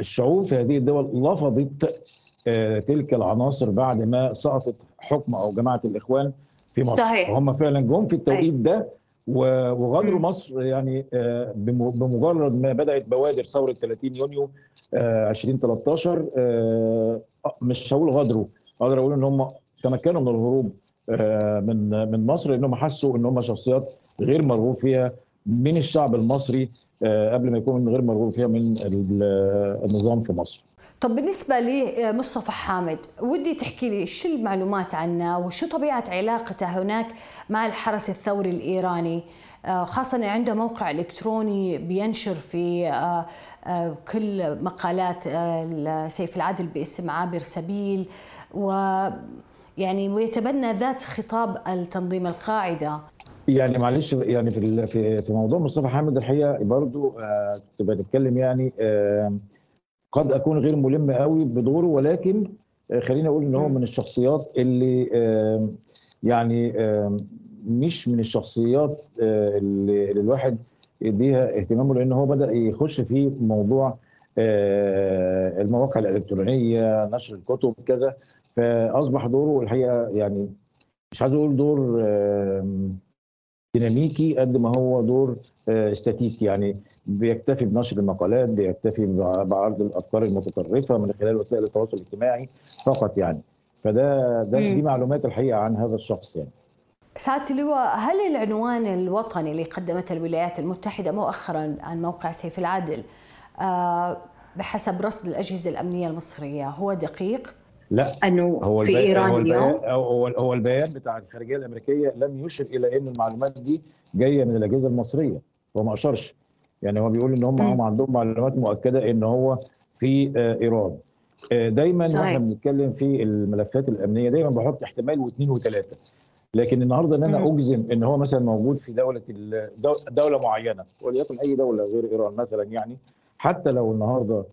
الشعوب في هذه الدول لفظت تلك العناصر بعد ما سقطت حكم أو جماعة الإخوان في مصر. صحيح. وهم فعلا جم في التوقيت ده وغادروا مصر يعني بمجرد ما بدأت بوادر ثورة 30 يونيو 2013 مش هقول غادروا أقدر أقول إن هم تمكنوا من الهروب من من مصر لانهم حسوا إن هم شخصيات غير مرغوب فيها من الشعب المصري قبل ما يكون غير مرغوب فيها من النظام في مصر. طب بالنسبة لمصطفى حامد ودي تحكي لي شو المعلومات عنه وشو طبيعة علاقته هناك مع الحرس الثوري الإيراني؟ خاصة أنه عنده موقع إلكتروني بينشر في كل مقالات سيف العدل باسم عابر سبيل و يعني ويتبنى ذات خطاب التنظيم القاعدة. يعني معلش يعني في في موضوع مصطفى حامد الحقيقة برضو كنت بنتكلم يعني قد أكون غير ملم قوي بدوره ولكن خليني أقول إن هو من الشخصيات اللي يعني مش من الشخصيات اللي الواحد يديها اهتمامه لأن هو بدأ يخش في موضوع المواقع الإلكترونية نشر الكتب كذا. فأصبح دوره الحقيقة يعني مش عايز أقول دور ديناميكي قد ما هو دور استاتيكي يعني بيكتفي بنشر المقالات بيكتفي بعرض الأفكار المتطرفة من خلال وسائل التواصل الاجتماعي فقط يعني. فده ده دي معلومات الحقيقة عن هذا الشخص يعني. سعادة اللواء هل العنوان الوطني اللي قدمته الولايات المتحدة مؤخرا عن موقع سيف العدل بحسب رصد الأجهزة الأمنية المصرية هو دقيق؟ لا أنه هو في إيران هو اليوم؟ هو هو البيان بتاع الخارجية الأمريكية لم يشر إلى أن المعلومات دي جاية من الأجهزة المصرية. هو ما أشرش. يعني هو بيقول إن هم هم عندهم معلومات مؤكدة إن هو في إيران. دايما صحيح. وإحنا بنتكلم في الملفات الأمنية دايما بحط احتمال واثنين وثلاثة. لكن النهارده إن أنا أجزم إن هو مثلا موجود في دولة دولة معينة وليكن أي دولة غير إيران مثلا يعني حتى لو النهارده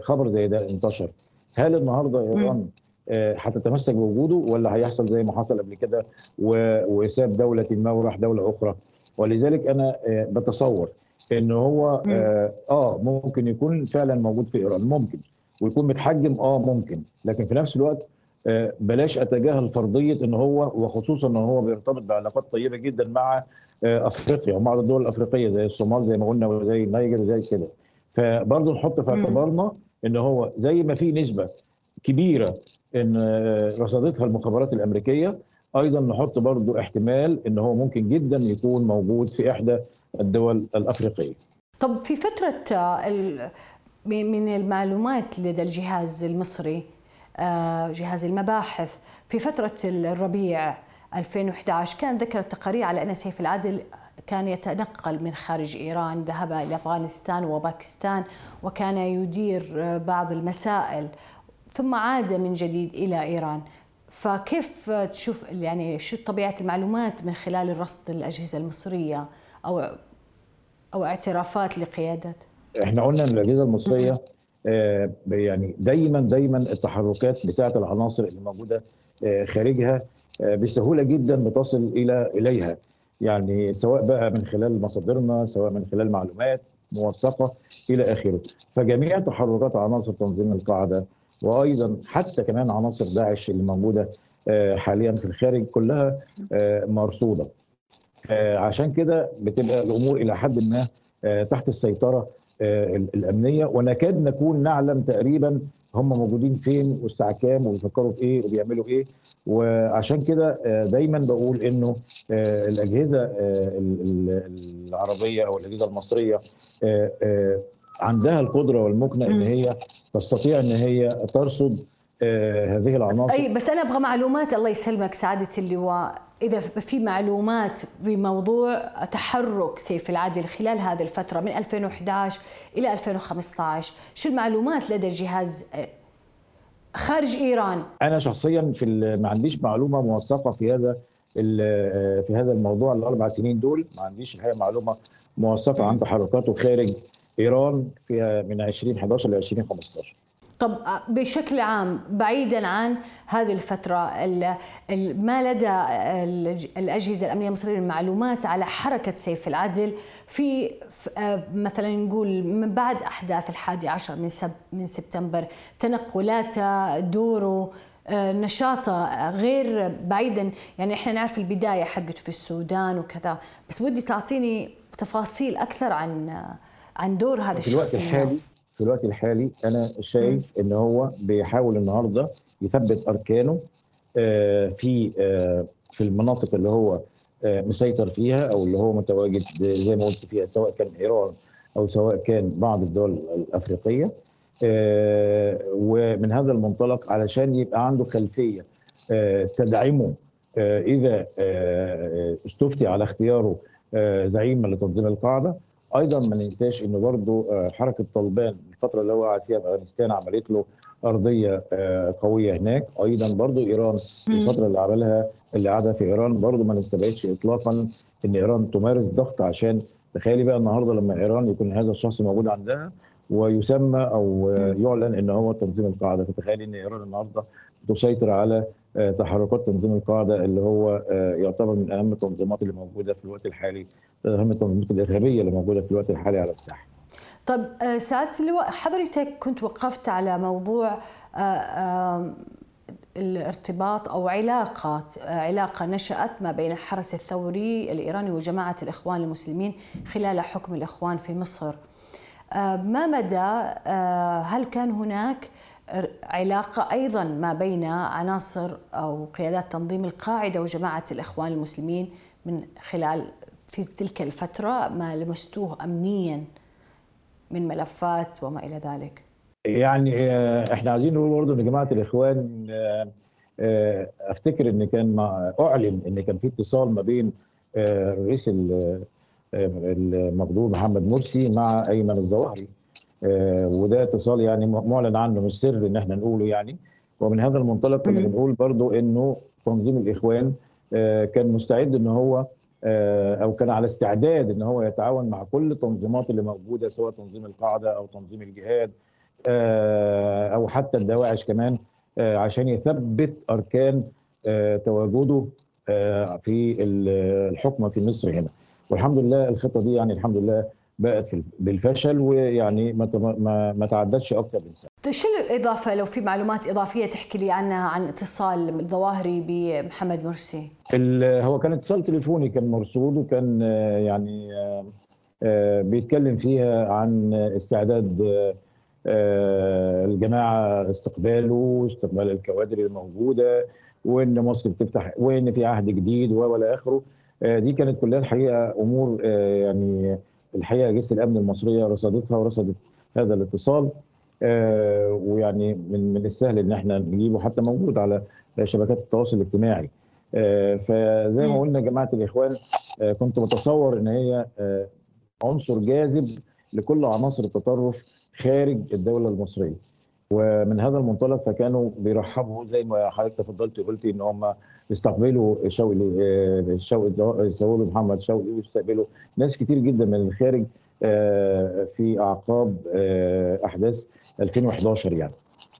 خبر زي ده انتشر. هل النهارده إيران هتتمسك بوجوده ولا هيحصل زي ما حصل قبل كده وساب دولة ما وراح دولة أخرى؟ ولذلك أنا بتصور إن هو آه ممكن يكون فعلا موجود في إيران ممكن. ويكون متحجم آه ممكن. لكن في نفس الوقت بلاش أتجاهل فرضية إن هو وخصوصا إن هو بيرتبط بعلاقات طيبة جدا مع أفريقيا ومع الدول الأفريقية زي الصومال زي ما قلنا وزي النيجر زي كده. فبرضه نحط في اعتبارنا إن هو زي ما في نسبة كبيرة إن رصدتها المخابرات الأمريكية أيضا نحط برضه احتمال إن هو ممكن جدا يكون موجود في إحدى الدول الأفريقية. طب في فترة من المعلومات لدى الجهاز المصري جهاز المباحث في فترة الربيع 2011 كان ذكر التقارير على أن سيف العدل كان يتنقل من خارج إيران ذهب إلى أفغانستان وباكستان وكان يدير بعض المسائل ثم عاد من جديد إلى إيران. فكيف تشوف يعني شو طبيعة المعلومات من خلال الرصد الأجهزة المصرية أو أو اعترافات لقيادات؟ إحنا قلنا إن الأجهزة المصرية آه يعني دايما دايما التحركات بتاعة العناصر اللي موجودة آه خارجها آه بسهولة جدا بتصل إلى إليها. يعني سواء بقى من خلال مصادرنا سواء من خلال معلومات موثقة إلى آخره. فجميع تحركات عناصر تنظيم القاعدة وأيضا حتى كمان عناصر داعش اللي موجودة حاليا في الخارج كلها مرصودة. عشان كده بتبقى الأمور إلى حد ما تحت السيطرة الأمنية. ونكاد نكون نعلم تقريبا هم موجودين فين والساعة كام وبيفكروا في إيه وبيعملوا إيه. وعشان كده دايما بقول إنه الأجهزة العربية أو الأجهزة المصرية عندها القدرة والمكنه إن هي تستطيع إن هي ترصد هذه العناصر. أي بس أنا أبغى معلومات الله يسلمك سعادة اللواء. إذا في معلومات بموضوع تحرك سيف العدل خلال هذه الفترة من 2011 إلى 2015 شو المعلومات لدى الجهاز؟ خارج إيران. أنا شخصيا في ما عنديش معلومة موثقة في هذا في هذا الموضوع الأربع سنين دول ما عنديش الحقيقة معلومة موثقة عن تحركاته خارج إيران في من 2011 ل 2015 طب بشكل عام بعيدا عن هذه الفترة ما لدى الأجهزة الأمنية المصرية من معلومات على حركة سيف العدل في مثلا نقول من بعد أحداث الحادي عشر من, سب من سبتمبر تنقلاته دوره نشاطه غير بعيدا. يعني إحنا نعرف البداية حقته في السودان وكذا. بس ودي تعطيني تفاصيل أكثر عن عن دور هذا الشخص في الوقت الحالي في الوقت الحالي أنا شايف إن هو بيحاول النهارده يثبت أركانه آه، في آه، في المناطق اللي هو آه، مسيطر فيها أو اللي هو متواجد زي ما قلت فيها سواء كان إيران أو سواء كان بعض الدول الأفريقية. ومن هذا المنطلق علشان يبقى عنده خلفية تدعمه إذا استفتي على اختياره زعيما لتنظيم القاعدة أيضا ما ننساش ان برضه آه، حركة طالبان الفترة اللي هو قعد فيها في افغانستان عملت له ارضية آه، قوية هناك. أيضا برضه ايران الفترة اللي عملها اللي قعدها في ايران برضه ما نستبعدش اطلاقا ان ايران تمارس ضغط عشان تخيلي بقى النهارده لما ايران يكون هذا الشخص موجود عندها. ويسمى أو يعلن إن هو تنظيم القاعدة فتخيلي إن إيران النهارده تسيطر على آه، تحركات تنظيم القاعدة اللي هو آه، يعتبر من أهم التنظيمات اللي موجودة في الوقت الحالي أهم التنظيمات الإرهابية اللي موجودة في الوقت الحالي على الساحة. طب آه، سعادة اللواء حضرتك كنت وقفت على موضوع الارتباط أو علاقه علاقة نشأت ما بين الحرس الثوري الإيراني وجماعة الإخوان المسلمين خلال حكم الإخوان في مصر. ما مدى هل كان هناك علاقة أيضا ما بين عناصر أو قيادات تنظيم القاعدة وجماعة الإخوان المسلمين من خلال في تلك الفترة ما لمستوه أمنيا من ملفات وما إلى ذلك؟ يعني آه، إحنا عايزين نقول برضه إن جماعة الإخوان آه، آه، أفتكر إن كان أعلن إن كان في اتصال ما بين الرئيس المغضوب محمد مرسي مع أيمن الظواهري آه، وده اتصال يعني معلن عنه مش سر إن إحنا نقوله يعني. ومن هذا المنطلق كنا بنقول برضو إنه تنظيم الإخوان آه، كان مستعد إن هو آه، أو كان على استعداد إن هو يتعاون مع كل التنظيمات اللي موجودة سواء تنظيم القاعدة أو تنظيم الجهاد أو حتى الدواعش كمان عشان يثبت أركان تواجده في الحكم في مصر هنا. والحمد لله الخطة دي يعني الحمد لله بقت بالفشل ويعني ما ما, ما تعدتش أكثر من سنة. شو الإضافة لو في معلومات إضافية تحكي لي عنها عن اتصال الظواهري بمحمد مرسي؟ هو كان اتصال تليفوني كان مرصود وكان يعني آه، بيتكلم فيها عن استعداد آه، الجماعة استقباله واستقبال الكوادر الموجودة وإن مصر بتفتح وإن في عهد جديد وإلى آخره آه، دي كانت كلها الحقيقة أمور يعني الحقيقة اجهزه الأمن المصرية رصدتها ورصدت هذا الاتصال آه ويعني من من السهل إن إحنا نجيبه حتى موجود على شبكات التواصل الاجتماعي. آه فزي ما قلنا جماعة الإخوان آه كنت متصور إن هي آه عنصر جاذب لكل عناصر التطرف خارج الدولة المصرية. ومن هذا المنطلق فكانوا بيرحبوا زي ما حضرتك تفضلت وقلتي إن هم يستقبلوا شوقي آه، شوقي يستقبلوا محمد شوقي ويستقبلوا ناس كتير جدا من الخارج آه، في أعقاب آه، أحداث 2011 يعني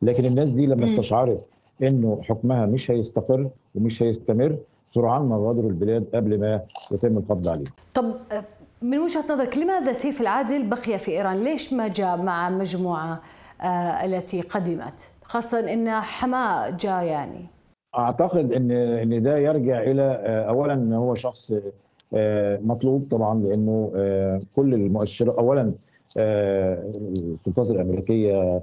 لكن الناس دي لما استشعرت إنه حكمها مش هيستقر ومش هيستمر سرعان ما غادروا البلاد قبل ما يتم القبض عليهم. طب من وجهة نظرك لماذا سيف العادل بقي في إيران؟ ليش ما جاء مع مجموعة التي قدمت خاصة أن حماة جاء يعني. أعتقد أن أن ده يرجع إلى آه، أولا هو شخص آه، مطلوب طبعا لأنه كل المؤشرات أولا السلطات الأمريكية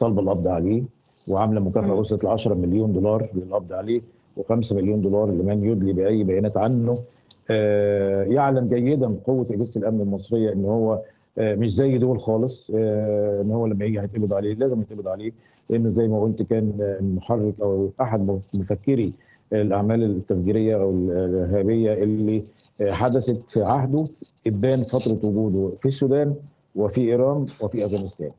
طالبة القبض عليه وعاملة مكافأة وصلت ل 10 مليون دولار للقبض عليه و5 مليون دولار لمن يدلي بأي بيانات عنه. يعلم جيدا قوة أجهزة الأمن المصرية أن هو آه، مش زي دول خالص آه، إن هو لما يجي هيتقبض عليه لازم يتقبض عليه لأنه زي ما قلت كان المحرك أو أحد مفكري الأعمال التفجيرية أو الإرهابية اللي حدثت في عهده إبان فترة وجوده في السودان وفي إيران وفي أفغانستان.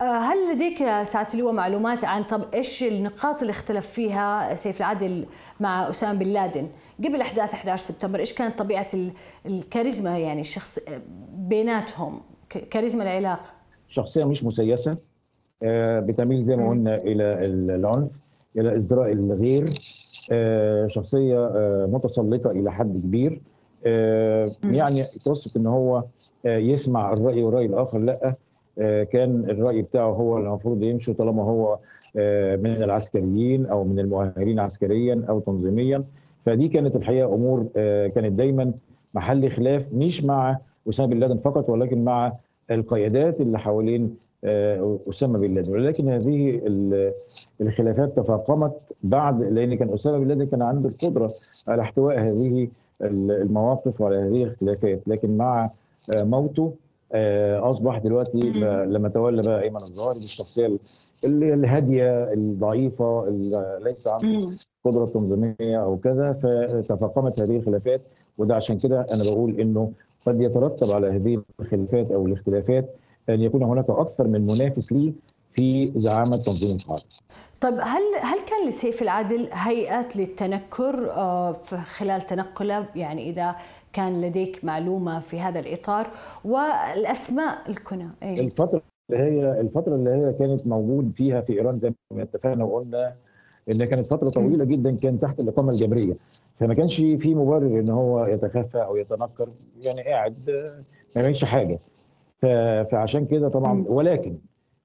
آه، هل لديك ساعة اللواء معلومات عن طب إيش النقاط اللي اختلف فيها سيف العدل مع أسامة بن لادن؟ قبل أحداث 11 سبتمبر إيش كانت طبيعة الكاريزما يعني الشخص بيناتهم كاريزما العلاقة؟ شخصية مش مسيسة بتميل زي ما قلنا إلى العنف إلى ازدراء الغير شخصية متسلطة إلى حد كبير يعني توصف إن هو يسمع الرأي والراي الآخر لأ كان الرأي بتاعه هو المفروض يمشي طالما هو من العسكريين أو من المؤهلين عسكريا أو تنظيميا. فدي كانت الحقيقة أمور كانت دايما محل خلاف مش مع أسامة بن لادن فقط ولكن مع القيادات اللي حوالين أسامة بن لادن. ولكن هذه الخلافات تفاقمت بعد لأن كان أسامة بن لادن كان عنده القدرة على احتواء هذه المواقف وعلى هذه الخلافات. لكن مع موته أصبح دلوقتي لما تولى بقى أيمن الظاهري بالشخصيه اللي الهادية الضعيفة اللي ليس عنده قدرة تنظيمية أو كذا فتفاقمت هذه الخلافات. وده عشان كده أنا بقول إنه قد يترتب على هذه الخلافات أو الاختلافات أن يكون هناك أكثر من منافس ليه في زعامة تنظيم القاعدة. طيب هل هل كان لسيف العدل هيئات للتنكر في خلال تنقله؟ يعني إذا كان لديك معلومة في هذا الإطار والأسماء الكنى أيه؟ الفترة اللي هي الفترة اللي هي كانت موجود فيها في إيران زي ما اتفقنا وقلنا إن كانت فترة طويلة جدا كان تحت الإقامة الجبريه فما كانش في مبرر إن هو يتخفى أو يتنكر يعني قاعد ما يعملش حاجة. فعشان كده طبعا ولكن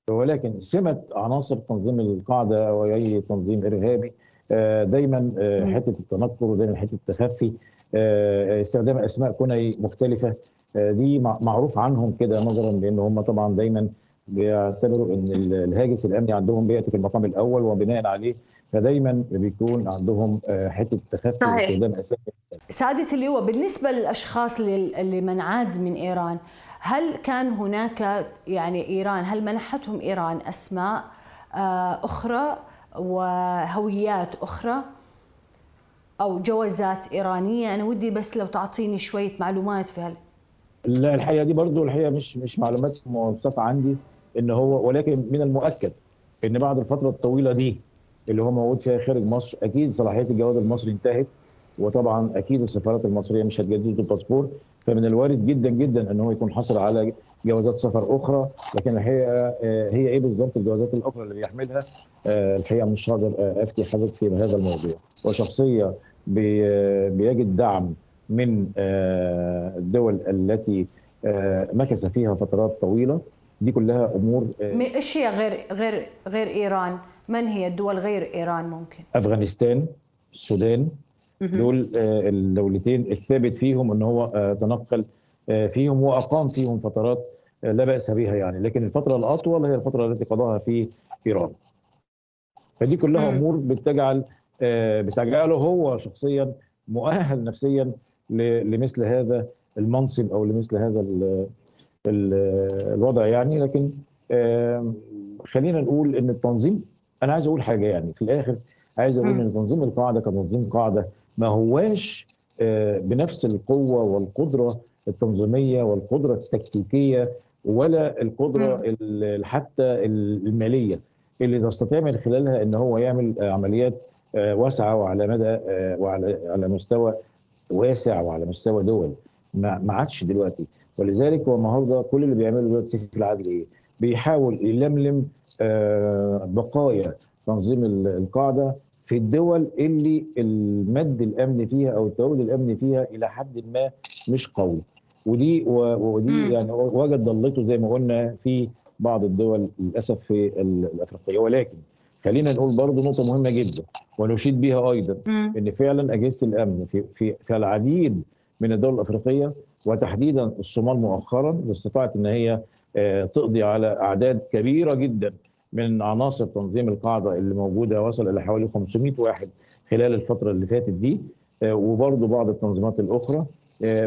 ولكن سمة عناصر تنظيم القاعدة واي تنظيم إرهابي دايما حتة التنكر ودايما حتة التخفي استخدام أسماء كني مختلفة دي معروف عنهم كده نظرا لأن هم طبعا دايما بيعتبروا إن الهاجس الأمني عندهم بيأتي في المقام الأول وبناء عليه فدايما بيكون عندهم حتة تخفي واستخدام أسماء. سعادة اللواء بالنسبة للأشخاص اللي من عاد من إيران هل كان هناك يعني إيران هل منحتهم إيران أسماء أخرى؟ وهويات أخرى أو جوازات إيرانية. أنا ودي بس لو تعطيني شوية معلومات في هال لا الحقيقة دي برضو الحقيقة مش مش معلومات موثقه عندي إن هو ولكن من المؤكد إن بعد الفترة الطويلة دي اللي هو موجود فيها خارج مصر أكيد صلاحية الجواز المصري انتهت وطبعا أكيد السفارات المصرية مش هتجدد الباسبور. فمن الوارد جدا جدا إن هو يكون حصل على جوازات سفر أخرى لكن الحقيقة هي إيه بالظبط الجوازات الأخرى اللي بيحملها الحقيقة مش هقدر أفتي حضرتك في هذا الموضوع وشخصية بيجد دعم من الدول التي مكث فيها فترات طويلة دي كلها أمور إيش هي غير غير غير إيران؟ من هي الدول غير إيران ممكن؟ أفغانستان، السودان دول الدولتين الثابت فيهم إن هو تنقل فيهم وأقام فيهم فترات لا بأس بها يعني. لكن الفترة الأطول هي الفترة التي قضاها في إيران. فدي كلها أمور بتجعل بتجعله هو شخصيا مؤهل نفسيا لمثل هذا المنصب أو لمثل هذا الوضع يعني. لكن خلينا نقول إن التنظيم أنا عايز أقول حاجة يعني. في الآخر عايز أقول إن تنظيم القاعدة كتنظيم قاعدة ما هواش بنفس القوة والقدرة التنظيمية والقدرة التكتيكية ولا القدرة حتى المالية. اللي تستطيع من خلالها إن هو يعمل عمليات واسعة وعلى مدى وعلى على مستوى واسع وعلى مستوى دول. ما عادش دلوقتي. ولذلك هو النهارده كل اللي بيعمله دلوقتي سيف العدل إيه؟ بيحاول يلملم بقايا تنظيم القاعدة في الدول اللي المد الامني فيها أو التواجد الامني فيها إلى حد ما مش قوي. ودي ودي يعني وجد ضلته زي ما قلنا في بعض الدول للأسف في الأفريقية. ولكن خلينا نقول برضه نقطة مهمة جدا ونشيد بها أيضا إن فعلا أجهزة الأمن في في في العديد من الدول الأفريقية وتحديدا الصومال مؤخرا استطاعت إن هي تقضي على أعداد كبيرة جدا من عناصر تنظيم القاعدة اللي موجودة وصل إلى حوالي 500 واحد خلال الفترة اللي فاتت دي. وبرضه بعض التنظيمات الأخرى.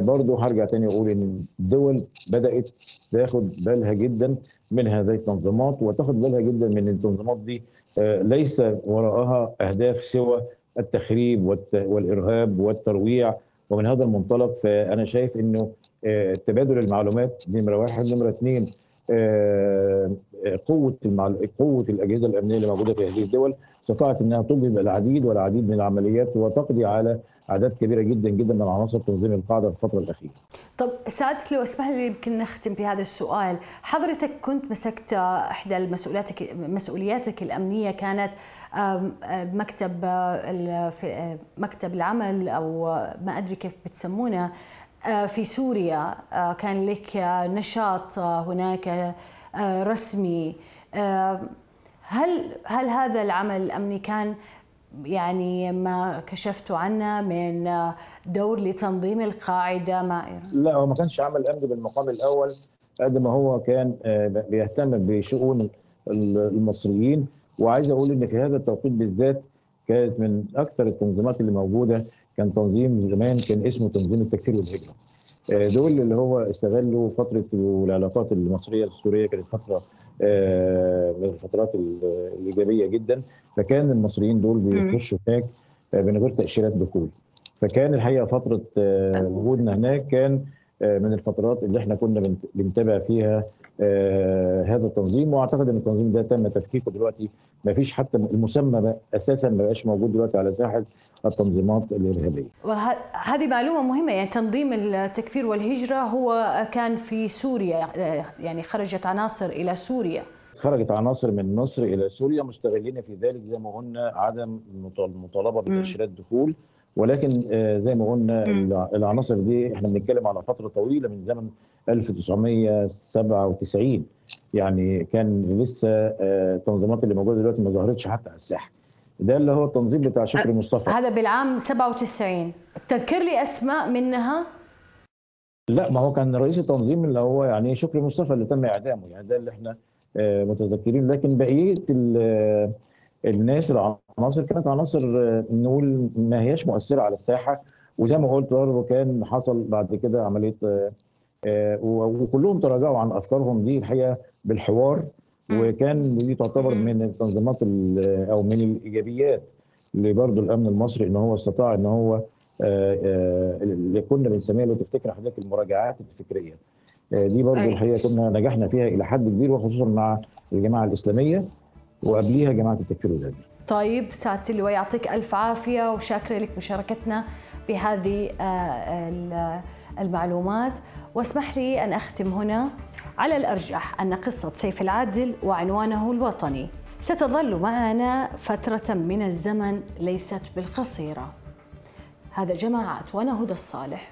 برضه هرجع تاني أقول إن الدول بدأت تاخد بالها جدا من هذه التنظيمات وتاخد بالها جدا من التنظيمات دي. ليس وراءها أهداف سوى التخريب والإرهاب والترويع ومن هذا المنطلق. فأنا شايف إنه تبادل المعلومات نمرة واحد. نمرة اثنين قوة قوة الأجهزة الأمنية اللي موجودة في هذه الدول استطاعت إنها تجهض العديد والعديد من العمليات وتقضي على أعداد كبيرة جدا جدا من عناصر تنظيم القاعدة في الفترة الأخيرة. طب سعادة لو اسمح لي يمكن نختم بهذا السؤال، حضرتك كنت مسكت إحدى مسؤولياتك مسؤولياتك الأمنية كانت مكتب مكتب العمل أو ما أدري كيف بتسمونه في سوريا كان لك نشاط هناك رسمي هل هل هذا العمل الامني كان يعني ما كشفتوا عنه من دور لتنظيم القاعدة ايران؟ لا هو ما كانش عمل أمني بالمقام الأول قد ما هو كان بيهتم بشؤون المصريين وعايز أقول إن في هذا التوقيت بالذات كانت من أكثر التنظيمات اللي موجودة كان تنظيم زمان كان اسمه تنظيم التكفير والهجرة. دول اللي هو استغلوا فترة العلاقات المصرية السورية كانت فترة من الفترات الإيجابية جدا فكان المصريين دول بيخشوا هناك من غير تأشيرات دخول. فكان الحقيقة فترة وجودنا هناك كان من الفترات اللي إحنا كنا بنتابع فيها آه هذا التنظيم. وأعتقد إن التنظيم ده تم تفكيكه دلوقتي. ما فيش حتى المسمى أساسا ما بقاش موجود دلوقتي على ساحة التنظيمات الإرهابية. وهذه معلومة مهمة. يعني تنظيم التكفير والهجرة هو كان في سوريا. يعني خرجت عناصر إلى سوريا. خرجت عناصر من مصر إلى سوريا مستغلين في ذلك زي ما قلنا عدم المطالبة بتأشيرات دخول. ولكن زي ما قلنا العناصر دي إحنا بنتكلم على فترة طويلة من زمن 1997 يعني كان لسه التنظيمات اللي موجودة دلوقتي ما ظهرتش حتى على الساحة. ده اللي هو التنظيم بتاع شكري مصطفى. هذا بالعام 97 تذكر لي أسماء منها؟ لا ما هو كان رئيس التنظيم اللي هو يعني شكري مصطفى اللي تم إعدامه. يعني ده اللي إحنا متذكرين. لكن بقية الناس العناصر كانت عناصر نقول ما هياش مؤثرة على الساحة وزي ما قلت برضه كان حصل بعد كده عملية وكلهم تراجعوا عن أفكارهم دي الحقيقة بالحوار وكان دي تعتبر من التنظيمات أو من الإيجابيات اللي برضه الأمن المصري إن هو استطاع إن هو اللي كنا بنسميها لو تفتكر حضرتك المراجعات الفكرية. دي برضه الحقيقة كنا نجحنا فيها إلى حد كبير وخصوصا مع الجماعة الإسلامية. وقبليها جماعة التكفير والهجره. طيب سعاده اللواء يعطيك ألف عافية وشاكره لك مشاركتنا بهذه المعلومات واسمح لي أن أختم هنا على الأرجح أن قصة سيف العادل وعنوانه الوطني ستظل معنا فترة من الزمن ليست بالقصيرة. هذا جماعة وأنا هدى الصالح.